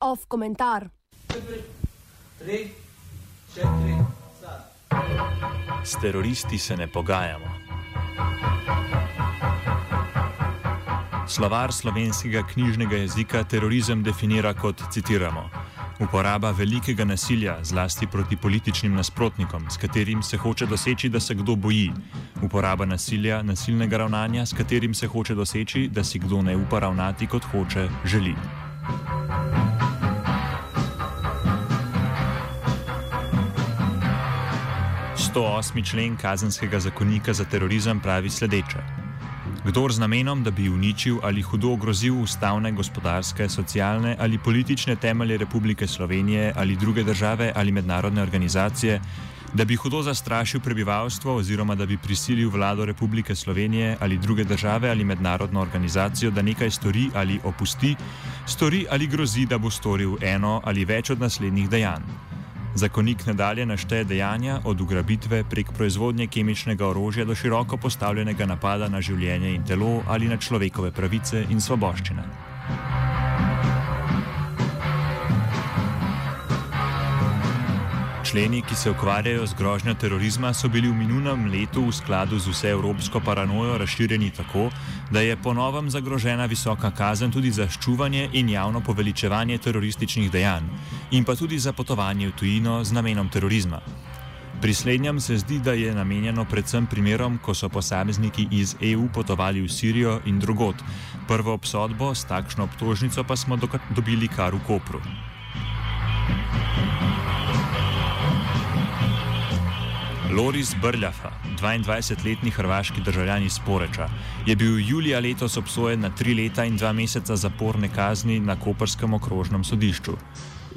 Off komentar. S teroristi se ne pogajamo. Slovar slovenskega knjižnega jezika terorizem definira kot, citiramo, uporaba velikega nasilja, zlasti proti političnim nasprotnikom, s katerim se hoče doseči, da se kdo boji, uporaba nasilja, nasilnega ravnanja, s katerim se hoče doseči, da si kdo ne upa ravnati kot hoče, želi. 108. člen kazenskega zakonika za terorizem pravi sledeče. Kdor z namenom, da bi uničil ali hudo ogrozil ustavne, gospodarske, socialne ali politične temelje Republike Slovenije ali druge države ali mednarodne organizacije, da bi hudo zastrašil prebivalstvo oziroma da bi prisilil vlado Republike Slovenije ali druge države ali mednarodno organizacijo, da nekaj stori ali opusti, stori ali grozi, da bo storil eno ali več od naslednjih dejanj. Zakonik nadalje našteje dejanja od ugrabitve prek proizvodnje kemičnega orožja do široko postavljenega napada na življenje in telo ali na človekove pravice in svoboščine. Členi, ki se ukvarjajo z grožnjo terorizma, so bili v minulem letu v skladu z vseevropsko paranojo razširjeni tako, da je ponovem zagrožena visoka kazen tudi za ščuvanje in javno poveličevanje terorističnih dejanj, in pa tudi za potovanje v tujino z namenom terorizma. Pri slednjem se zdi, da je namenjeno predvsem primerom, ko so posamezniki iz EU potovali v Sirijo in drugot. Prvo obsodbo s takšno obtožnico pa smo dobili kar v Kopru. Loris Brljafa, 22-letni hrvaški državljan iz Poreča, je bil julija letos obsojen na tri leta in dva meseca zaporne kazni na Koperskem okrožnem sodišču.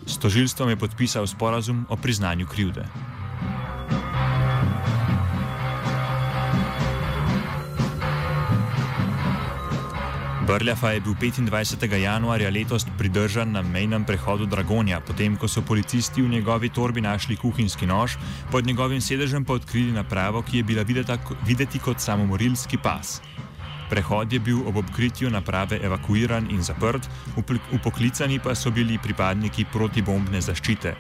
S tožilstvom je podpisal sporazum o priznanju krivde. Brljafa je bil 25. januarja letos pridržan na mejnem prehodu Dragonja, potem ko so policisti v njegovi torbi našli kuhinjski nož, pod njegovim sedežem pa odkrili napravo, ki je bila videti kot samomorilski pas. Prehod je bil ob obkritju naprave evakuiran in zaprt, upoklicani pa so bili pripadniki protibombne zaščite.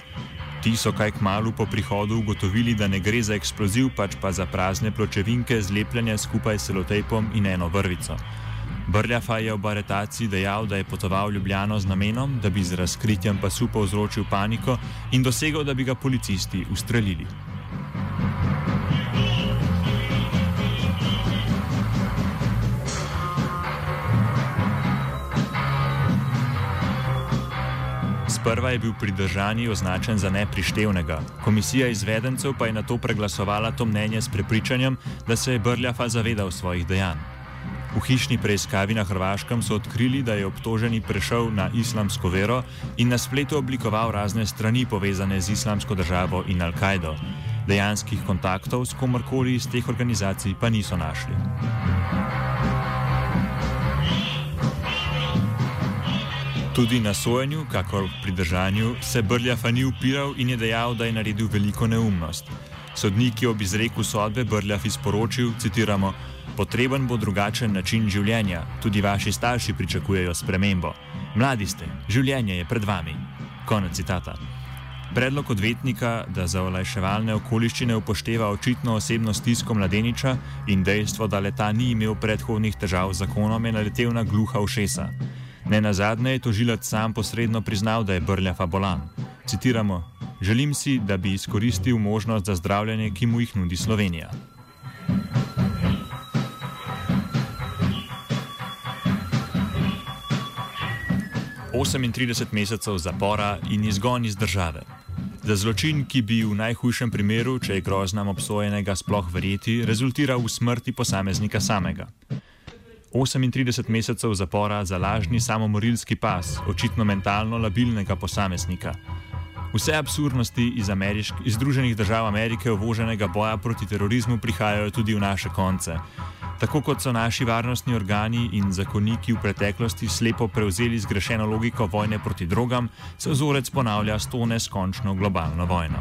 Ti so kaj k malu po prihodu ugotovili, da ne gre za eksploziv, pač pa za prazne pločevinke zlepljene skupaj s selotejpom in eno vrvico. Brljafa je ob aretaciji dejal, da je potoval v Ljubljano z namenom, da bi z razkritjem pasu povzročil paniko in dosegel, da bi ga policisti ustrelili. Sprva je bil pridržani označen za neprištevnega. Komisija izvedencev pa je na to preglasovala to mnenje s prepričanjem, da se je Brljafa zavedal svojih dejanj. V hišni preiskavi na Hrvaškem so odkrili, da je obtoženi prešel na islamsko vero in na spletu oblikoval razne strani povezane z islamsko državo in Al-Kaido. Dejanskih kontaktov s komorkoli iz teh organizacij pa niso našli. Tudi na sojenju, kakor pri držanju, se Brljafa ni upiral in je dejal, da je naredil veliko neumnost. Sodnik je ob izreku sodbe Brljaf izporočil, citiramo, Potreben bo drugačen način življenja, tudi vaši starši pričakujejo spremembo. Mladi ste, življenje je pred vami. Konec citata. Predlog odvetnika, da za olajševalne okoliščine upošteva očitno osebno stisko mladeniča in dejstvo, da leta ni imel predhodnih težav z zakonom, je naletel na gluha ušesa. Ne na zadnje je tožilec sam posredno priznal, da je brljafa bolan. Citiramo: Želim si, da bi izkoristil možnost za zdravljenje, ki mu jih nudi Slovenija. 38 mesecev zapora in izgon iz države. Za zločin, ki bi v najhujšem primeru, če je groznam obsojenega sploh verjeti, rezultiral v smrti posameznika samega. 38 mesecev zapora za lažni samomorilski pas, očitno mentalno labilnega posameznika. Vse absurdnosti iz, iz Združenih držav Amerike uvoženega boja proti terorizmu prihajajo tudi v naše konce. Tako kot so naši varnostni organi in zakoniki v preteklosti slepo prevzeli zgrešeno logiko vojne proti drogam, se vzorec ponavlja s to neskončno globalno vojno.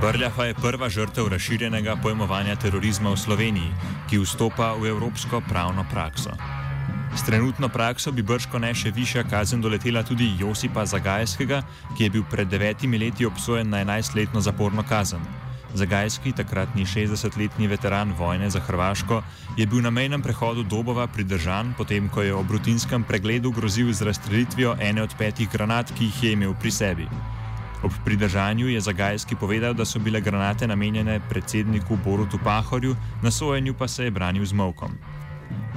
Brljafa je prva žrtev razširjenega pojmovanja terorizma v Sloveniji, ki vstopa v evropsko pravno prakso. S trenutno prakso bi brško ne še višja kazen doletela tudi Josipa Zagajskega, ki je bil pred devetimi leti obsojen na 11-letno zaporno kazen. Zagajski, takratni 60-letni veteran vojne za Hrvaško, je bil na mejnem prehodu Dobova pridržan, potem ko je ob rutinskem pregledu grozil z razstrelitvijo ene od petih granat, ki jih je imel pri sebi. Ob pridržanju je Zagajski povedal, da so bile granate namenjene predsedniku Borutu Pahorju, na sojenju pa se je branil z molkom.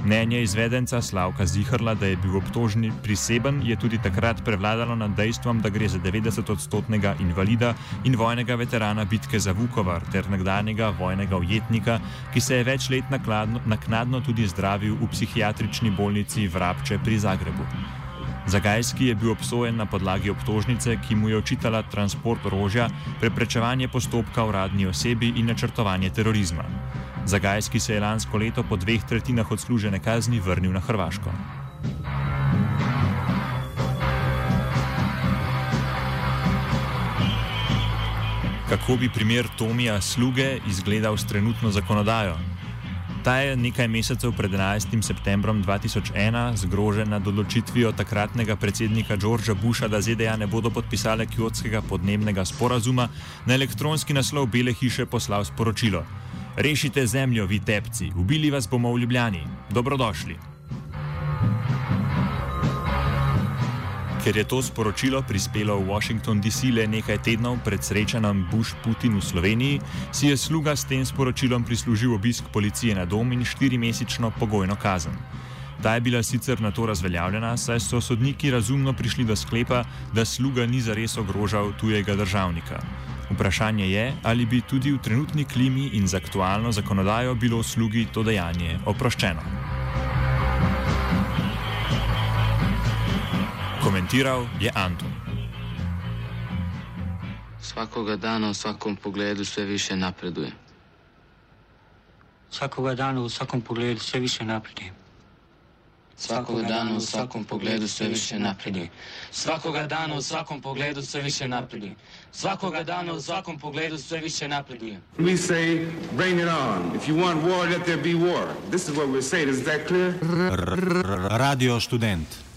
Mnenje izvedenca Slavka Zihrla, da je bil obtožni priseben, je tudi takrat prevladalo nad dejstvom, da gre za 90-odstotnega invalida in vojnega veterana bitke za Vukovar ter nekdanjega vojnega ujetnika, ki se je več let nakladno, naknadno tudi zdravil v psihiatrični bolnici Vrapče pri Zagrebu. Zagajski je bil obsojen na podlagi obtožnice, ki mu je očitala transport orožja, preprečevanje postopka uradni osebi in načrtovanje terorizma. Zagajski se je lansko leto po dveh tretjinah odslužene kazni vrnil na Hrvaško. Kako bi primer Tomija Sluge izgledal s trenutno zakonodajo? Ta je nekaj mesecev pred 11. septembrom 2001 zgrožen nad odločitvijo takratnega predsednika Georgea Busha, da ZDA ne bodo podpisale kjotskega podnebnega sporazuma, na elektronski naslov Bele hiše poslal sporočilo. Rešite zemljo, vi tepci, ubili vas bomo v Ljubljani. Dobrodošli. Ker je to sporočilo prispelo v Washington DC le nekaj tednov pred srečanjem Bush-Putin v Sloveniji, si je sluga s tem sporočilom prislužil obisk policije na dom in štirimesečno pogojno kazen. Ta je bila sicer na to razveljavljena, saj so sodniki razumno prišli do sklepa, da sluga ni zares ogrožal tujega državnika. Vprašanje je, ali bi tudi v trenutni klimi in z aktualno zakonodajo bilo slugi to dejanje oproščeno. Komentiral je Anton. Vsakoga dana v vsakom pogledu vse više napreduje. Vsakoga dana v vsakom pogledu vse više napreduje. Vsakoga dana v vsakom pogledu vse više napreduje. Vsakoga dana v vsakom pogledu vse više napreduje. Vsakoga dana v vsakom pogledu vse više napreduje. We say, bring it on. If you want war, let there be war. This is what we're saying. Is that clear? Radio študent.